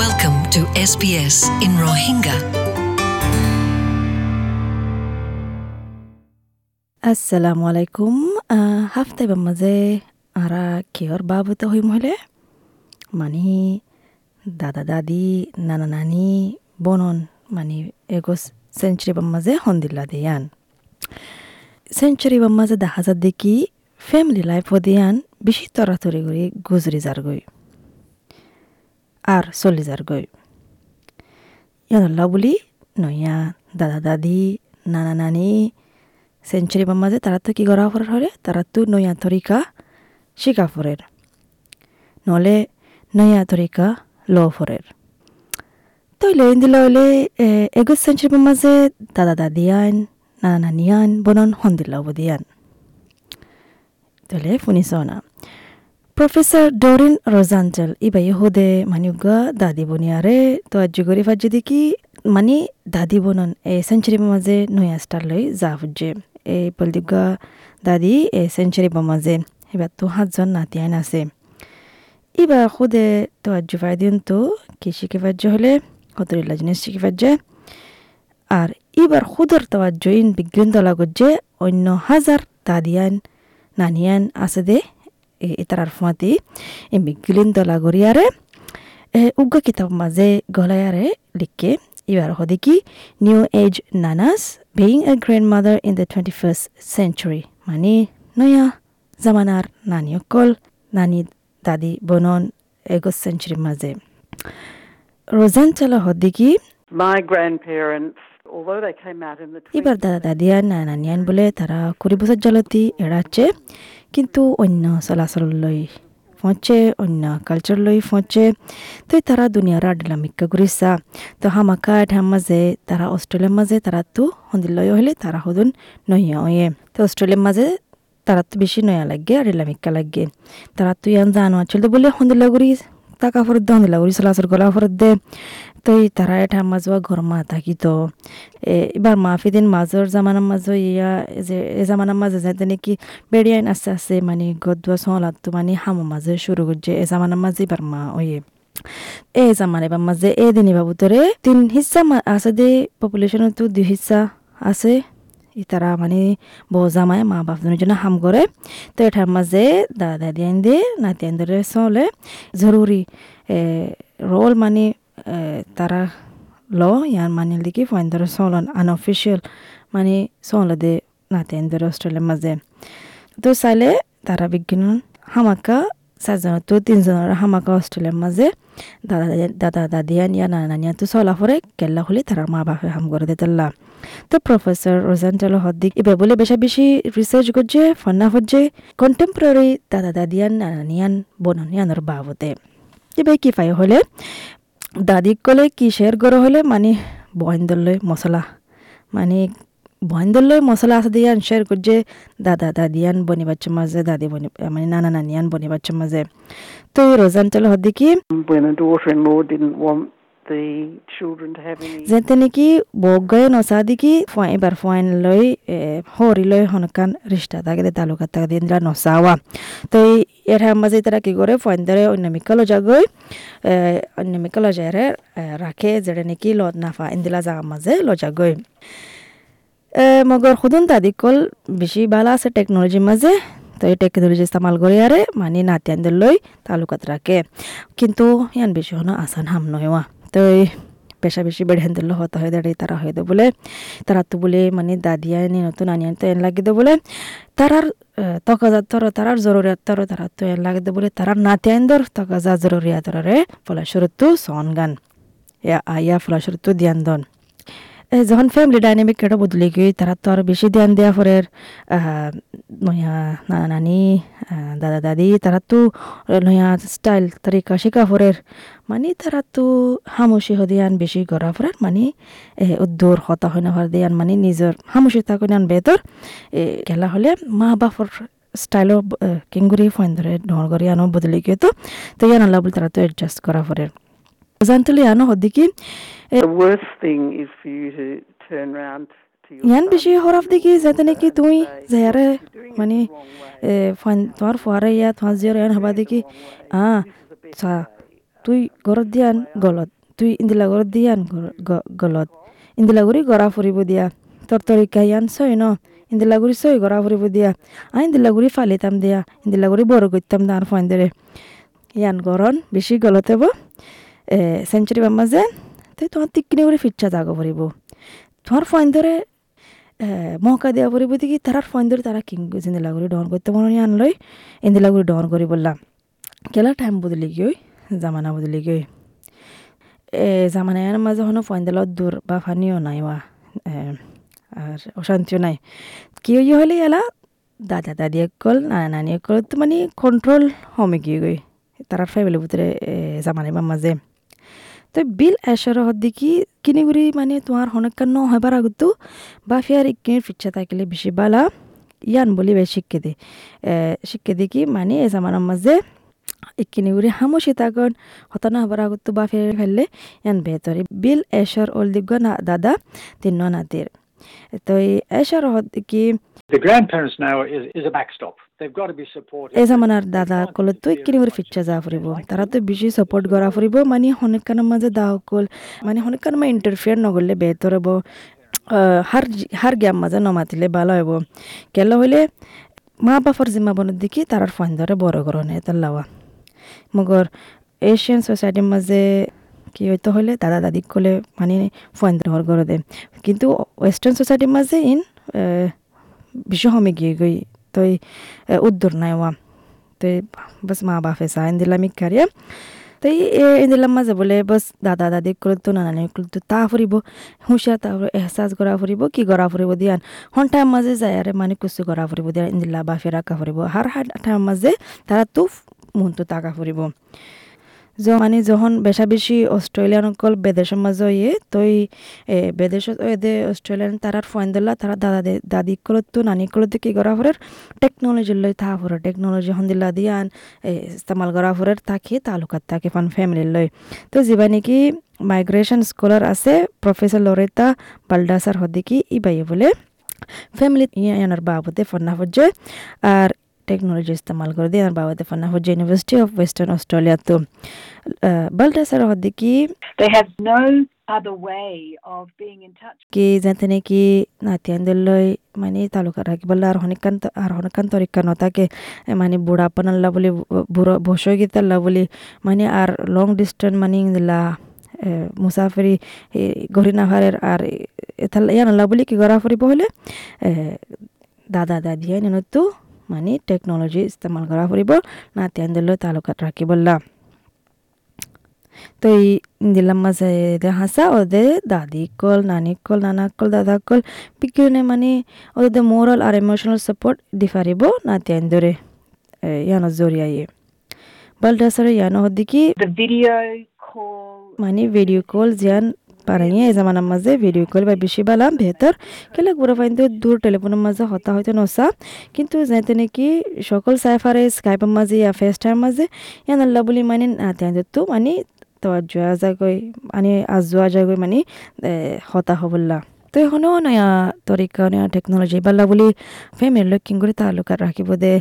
Welcome to SBS in Rohingya. আসসালামু আলাইকুম আহ, হাফতে মাঝে আরা কিহর বাবুতে হই মহলে মানে দাদা দাদি নানা নানি বনন মানে এগো সেঞ্চুরি মাঝে হন্দিল্লা দিয়ান সেঞ্চুরি মাঝে দেখা যার দেখি ফ্যামিলি লাইফ দিয়ান বেশি তরাতরি করে গুজরি যার গই আর চলি যার গই ইয়ানল্লা বলি নয়া দাদা দাদি, নানা নানি সেঞ্চুরি মাঝে তারা তো কি করা ফরের হলে তারা তো নয়া তরিকা শিকা ফরের নহলে নয়া তরিকা ল ফরের তইলে দিলে হলে এগো সেঞ্চুরি মাঝে দাদা দাদি আইন, নানা নানি আইন, বনন হন্দিল্লা দিয়ান তলে শুনিছ না। প্রফেসর ডরিন রোজান্টেল ইবাই হুদে মানিউগা দাদি বনিয়ারে তো আজ আজ্যগরি ফাজ্য দেখি মানে দাদি বনন এ সেঞ্চুরি মাঝে নয়া স্টার লই যা ফুজে এই পলদিগা দাদি এ সেঞ্চুরি মাঝে এবার তো সাতজন নাতি আইন আছে এবার খুদে তো আজ্য ফাই দিন তো কি শিখে ফাজ্য হলে কতরিল্লা জিনিস শিখে ফাজ্যে আর এবার খুদর তোয়াজ্য ইন বিজ্ঞান দলা গজ্জে অন্য হাজার দাদিয়ান নানিয়ান আছে দে এ বিজ্ঞান দলা গরিয়ারে উগ্গা কিতাব মাঝে গলায়ারে লিখে এবার হদে কি new age nanas being a grandmother in the twenty first century মানে নয়া জামানার নানি অকল নানি দাদি বনন এগো সেঞ্চুরির মাঝে রোজান চালা হদে কি My grandparents, although they came out in the 20s, এবার দাদা দাদিয়ান না নানিয়ান বলে তারা কুড়ি বছর জলতি এড়াচ্ছে কিন্তু অন্য চলাচল লই ফোঁচে অন্য কালচার লই ফোঁচে তো তারা দুনিয়ার আডলা মিক্কা তো হামাকা ঠাম মাঝে তারা অস্ট্রেলিয়ার মাঝে তারা তো হন্দিল লয় হলে তারা হদুন নহিয়া ওয়ে তো অস্ট্রেলিয়ার মাঝে তারা তো বেশি নয়া লাগে আর ইলামিক্কা লাগে তারা তো ইয়ান জানো চলতে বলে হন্দিল্লা ঘুরি টাকা ফরত দে হন্দিল্লা চলাচল গলা ফরত দে তো এই তারা এটা মাজোৱা ঘর মা থাকি তো এবার মাফিদিন মাজর জামানার মাঝে ইয়া যে এ জামানার মাঝে যাতে নাকি বেড়িয়াইন আস্তে আস্তে মানে গদুয়া সহলাত তো মানে হামো মাঝে শুরু করছে এ জামানার মাঝে এবার মা ওয়ে এ জামান এবার মাঝে এ দিনী বাবুতরে তিন মা- আছে দে পপুলেশন তো দুই হিস্সা আছে তারা মানে বউ জামাই মা বাপ জন্য হাম করে তো এটার মাঝে দাদা আইন দিয়ে নাতি আইন ধরে চলে জরুরি রোল মানে তারা ল ইয়ার মানে লিখি ফাইন ধরে চলন আনঅফিসিয়াল মানে চলে দে নাতি আইন ধরে অস্ট্রেলিয়ার মাঝে তো চাইলে তারা বিজ্ঞান হামাকা চারজনের তো তিনজনের হামাকা অস্ট্রেলিয়ার মাঝে দাদা দাদা দাদিয়ান ইয়া নানা নানিয়া তো চলা ফরে কেল্লা হলে তারা মা বাপে হাম করে দিতেল্লা তো প্রফেসর রোজান্টাল হদ্দিক এবার বলে বেশি বেশি রিসার্চ করছে ফন্না হচ্ছে কন্টেম্পোরারি দাদা দাদিয়ান নানা নানিয়ান বননিয়ানোর বাবতে এবার কি পাই হলে দাদিক কলে, কিসের গড় হলে মানে বয়ন্দলৈ মশলা মানে বয়ন্দলৈ মশলা আছে দিয়ান শেয়ার করছে দাদা, দাদিয়ান বনি বাচ্চার মাঝে দাদি বনি মানে নানা, নানিয়ান বনি বাচ্চার মাঝে তো এই children to have any যেতে নেকি বগাই নচাদি কি ফুৱাই, এবাৰ ফুৱাইন লৈ সৰি লৈ হনকান ৰিষ্টা থাকে দে তালুকা তাকে দিলা নচাৱা। তো এই ইয়াৰ মাজে তারা কি করে ফুৱাইন দৰে অন্যমিকা লজা গৈ অন্যমিকা লজাৰে ৰাখে যেনে নেকি লত নাফা ইন্দিলা জাগা মাজে লজা গৈ এ, মগর খুদুন দাদি কল বেশি ভালো আছে টেকনোলজির মাঝে তো এই টেকনোলজি ইস্তেমাল করে আরে মানে নাতিয়ানদের লই তালুকাত রাখে কিন্তু ইয়ান বেশি হনো আসান হাম নয় তো পেশা বেশি বেড়ে হেন দিল হতা হয়ে দাঁড়িয়ে তারা হয়ে দে বলে। তারা তো বলে মানে দাদিয়া নি নতুন আনিয়ান তো এন লাগি দে বলে। তারার তকাজাত তর তারার তর তারা তো এন লাগি দে বলে। তারার নাতিয়ান দর তকাজা জরুরিয়াত রে। ফলাশুরু সন গান। ইয়া দন এ, যখন ফ্যামিলি ডাইনামিক কেটে বদলে গই তারা তো আর বেশি ধ্যান দেওয়া নয়া নানা নানি দাদা দাদি তারা তো নয়া স্টাইল তরিকা শিকা ফরের মানে তারা তো হামুশি হদিয়ান বেশি গড়া ফরের মানে এ, উদ্দোর হতা হয় না হদিয়ান মানে নিজের হামুশি থাকুন বেতর এ, খেলা হলে মা বাপর স্টাইলও কেঙ্গুরি ফাইন ধরে ঢর করে আনো বদলে গিয়ে তো তো ইয়ান আল্লাহ বলে তারা তো অ্যাডজাস্ট করা ফরের জানতলি আনো হদিকি The worst thing is for you to turn round to your ইয়ান বেশি হরফ দেখি যাতে নাকি তুই যায়ারে মানে তোমার ফুয়ারে ইয়া তোমার জিয়ার ইয়ান হবা দেখি আ চা তুই ঘৰত দিয়ান গলত তুই ইন্দিলা ঘৰত দিয়ান গলত ইন্দিলা গুৰি গৰা ফুৰিব দিয়া তোৰ তৰিকা ইয়ান চই ন ইন্দিলা গুৰি চই গৰা ফুৰিব দিয়া আ ইন্দিলা গুৰি ফালিতাম দিয়া ইন্দিলা গুৰি বড় করতাম দাঁড় ফোন ধরে ইয়ান গরন বেশি গলত হব সেঞ্চুরি বাম্মা যে তুই তোমার তিক্কিনি করে ফিচ্ছা জাগো ফুরিব তোমার ফোন ধরে মহকা দেওয়া পরিব দেখি তারার ফোন ধরে তারা কিং ইন্দিলা গুড়ি ডন করতে মনে আনলই? গুড়ি ডন করি বললাম কেলা টাইম বদলি গই জামানা বদলি গই এ জামানার মাঝে হনো ফোন দিল দূর বা ফানিও নাই ওয়া আর অশান্তিও নাই। কি হয়ে হলে এলা? দাদা দাদি একল নানা নানি একল তো মানে কন্ট্রোল হমে গিয়ে গই তারার ফ্যামিলির ভিতরে এ, জামানে বা মাঝে তো বিল এসর হদ্দিকি কিনি গুড়ি মানে তোমার হনকান ন হবার আগতো বা ফিয়ার ইকিনির ফিচ্ছা থাকলে বেশি বালা ইয়ান বলি বে শিক্ষে দে শিক্ষে দি কি মানে এ জামানার মাঝে ইকিনি গুড়ি হামসি তাগন হতানা হবার আগতো বা ফিয়ার ফেললে ইয়ান বেতরে বিল এসর ওল দিগ্গ না দাদা তিন নাতির তো এই এসর হদ্দিকি The grandparents now is, is a backstop. They've got to be supported. এই জামানার দাদা কলে তো কিনি করে ফিচ্ছা যা ফুরিব। তারা তো বেশি সাপোর্ট করা ফুরিব মানে হনেকানের মাঝে দাও কল মানে হনেকান মা ইন্টারফিয়ার নগরলে বেহতর হব হার হার গ্যাম মাঝে নমাতিলে ভালো হব কেলা হইলে মা বাপর জিম্মা বনের দিকে তারার ফাইন ধরে বড় করনে তাল্লাওয়া মগর এশিয়ান সোসাইটির মাঝে কি হইতে হলে দাদা দাদি কলে মানে ফাইন ধর করে দে কিন্তু ওয়েস্টার্ন সোসাইটির মাঝে ইন বিশ্ব হমে গিয়ে গই তই উদ্দুর নাই ওয়া তই বাস মা বাপে চা ইন্দিলামি ইকারিয়া তই এ ইন্দিলাম মাঝে বলে বাস দাদা দাদি কলে তো নানানি কলে তো তা ফুরিব হুঁশিয়ার তা এহসাস করা ফুরিব কি গড়া ফুরিব দিয়ান হন টাইম মাঝে যায় আরে মানে কুসু গড়া ফুরিব দিয়া ইন্দিলা বাফে রাখা ফুরিব হার হার টাইম মাঝে তারা তো মনটো তাকা ফুরিব য মানে যখন বেশা বেশি অস্ট্রেলিয়ান অকল বেদেশের মাঝে ইয়ে তই, এ বেদেশত দে অস্ট্রেলিয়ান তারার ফোন দিলা তারা দাদা দাদি কলত তো নানি কলত কি করা ফরের? টেকনোলজি লই থা ফরে টেকনোলজি হন দিলা দিয়ান ইস্তেমাল করা ফরের তাকে তালুকাত থাকে ফান ফ্যামিলি লই। তো যিবা নাকি মাইগ্রেশন স্কলার আছে, প্রফেসর লরেতা বালডাসার হদিকি ইবাইয়ে বলে, ফ্যামিলি ইয়ানার বাবদে ফন্না ফজ্জয় আর টেকনোলজি ইস্তেমাল করে দিয়ে বাবাতে ফন্না ফজ্জয় university of other way of being in touch. কি যাতে নাকি নাতিয়ানদের মানে তালুকা রাখিবলে আর হনিকান আর হনিকান তরিকা নতাকে এ মানে বুড়া পানাল্লা বলি বুড়ো বসই গীতাল্লা বলি মানে আর লং ডিস্টেন্স মানে দিলা মুসাফিরি নাহারের আর এথাল ইয়ানাল্লা বলি কি গড়া ফুরিব হলে এ, দাদা দাদি নেনতো মানে টেকনোলজি ইস্তেমাল করা ফুরিব নাতিয়ানদের তালুকাত রাখিবল্লা তো এই দিলাম মাঝে হাসা ওদের দাদি কল নানি কল নানা কল দাদা কল বিজ্ঞানে মানে ওদের মোরাল আর ইমোশনাল সাপোর্ট দিফারিব নাতি আইন্দরে ইয়ানো জরিয়ায়ে বালডাসারে ইয়ানো হদ্দিকি মানে ভিডিও কল জিয়ান পারাইয়ে এই জামানার মাঝে ভিডিও কল বা বেশি বালা বেহতর কেলে গুড়া ফাইন্দে দূর টেলিফোনের মাঝে হতা হয়তো নসা। কিন্তু যাতে নাকি সকল সাইফারে স্কাইপের মাঝে ইয়া ফেস টাইম মাঝে ইয়ান আল্লাহ বলি মানে নাতে তো মানে তওয়াজ্জু আজাগৈ মানে আজু আজাগৈ মানে হতা হবল্লা তো এখনও নয়া তরিকা, নয়া টেকনোলজি বাল্লা বলি ফ্যামিলি লোক কিং করে তালুকাত রাখিব দে।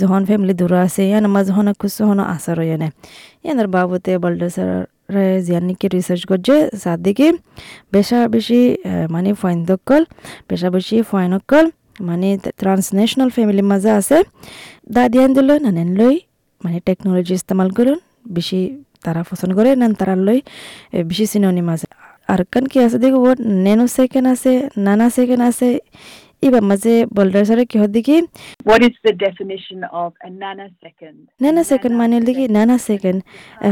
যখন ফ্যামিলি দূর আছে, ইয়ান আমার যখন কুসু হন আসার ইয়ানে ইয়ানের বাবুতে, বলডেসার জিয়ান নাকি রিসার্চ করছে, সাদিকে বেশা বেশি মানে ফয়েন দক্কল বেশা বেশি ফয়েন অক্কল মানে ট্রান্সন্যাশনাল ফ্যামিলির মাঝে আছে। দাদিয়ান দিল নানেন লই মানে টেকনোলজি ইস্তেমাল করুন, বেশি তারা পছন্দ করে না তারা লই বেশি সিনোনিম আছে। আর কান কি আছে দেখো, নেনো সেকেন্ড আছে, নানা সেকেন্ড আছে এবার মাঝে বলডার সারে কি হদ নানা সেকেন্ড মানে নানা সেকেন্ড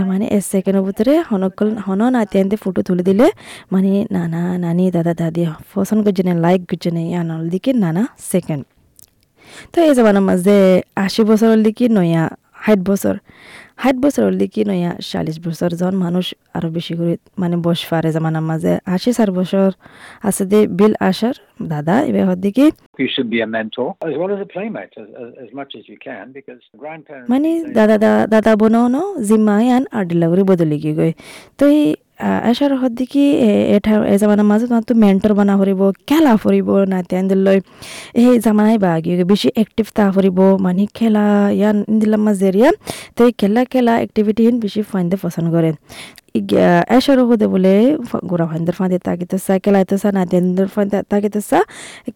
মানে এক সেকেন্ডের ভিতরে হনকল হন নাতিয়ানতে ফটো তুলে দিলে মানে নানা নানি দাদা দাদি পছন্দ করছে লাইক করছে না ইয়ানল দিকে নানা সেকেন্ড তো এই জামানার মাঝে আশি বছরের দিকে নয়া ষাট বছর। ষাট বছর হলে কি নয়া চল্লিশ বছর জন মানুষ আরও বেশি করে মানে বস পারে জামানার মাঝে আশি চার বছর আছে দে বিল আসার দাদা এবার দিকে grandparents. মানে দাদা দাদা দাদা বোনও জিম্মা আন আর ডিলাগুড়ি বদলি গিয়ে গই তো এই এসার হদ্দিকি এটা, এ জামানার মাঝে তোমার তো মেন্টর বানা ফুরিব খেলা ফুরিব না তেন্দিল লই এই জামানাই বা গিয়ে বেশি এক্টিভ তা ফুরিব মানে খেলা ইয়ান ইন্দিলাম মাজেরিয়া তো খেলা খেলা অ্যাক্টিভিটি হিন বেশি ফাইন্দে পছন্দ করে এসার হদে বলে গোড়া ফাইন্দের ফাঁদে তাকিতেসা খেলাইতেসা না তেন্দের ফাঁদে তাকিতেসা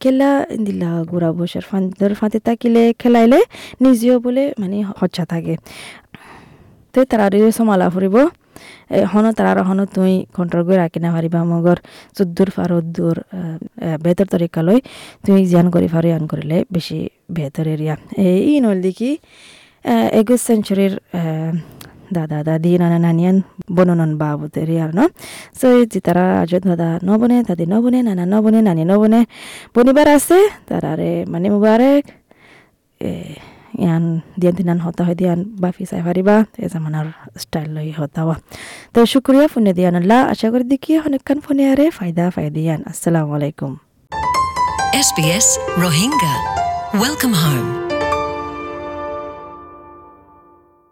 খেলা ইন্দিলা গোড়া বসের ফাঁদের ফাঁদে তাকিলে, খেলাইলে, নিজেও বলে মানে হচ্ছা থাকে। তো তারা সমালা ফুরিব হন তারার হন তুই কন্ট্রোল করে রাখি না পারিবা মগর চুদ্দুর ফারুদ্দুর বেতর তরিকা লই তুই জিয়ান করি ফারু ইয়ান করিলে বেশি বেতর এরিয়া। এই নল দেখি একুশ সেঞ্চুরির দাদা, দাদি, নানা, নানিয়ান, বননন বাবুদের ইয়ার ন। সো তারা আজ দাদা নবনে দাদি নবনে নানা নবনে নানি নবনে বনিবার আছে, তারারে মানে মুবারক ইয়ান দিয়ান দিনান হতা হয় দিয়ান বাফি চাই পারিবা এই জামানার স্টাইল লই হতাওয়া তো শুক্রিয়া ফোনে দিয়ান আল্লাহ আশা করি দেখি অনেকক্ষণ ফোনে আরে ফায়দা ফায়দিয়ান আসসালামু আলাইকুম SBS Rohingya. Welcome home.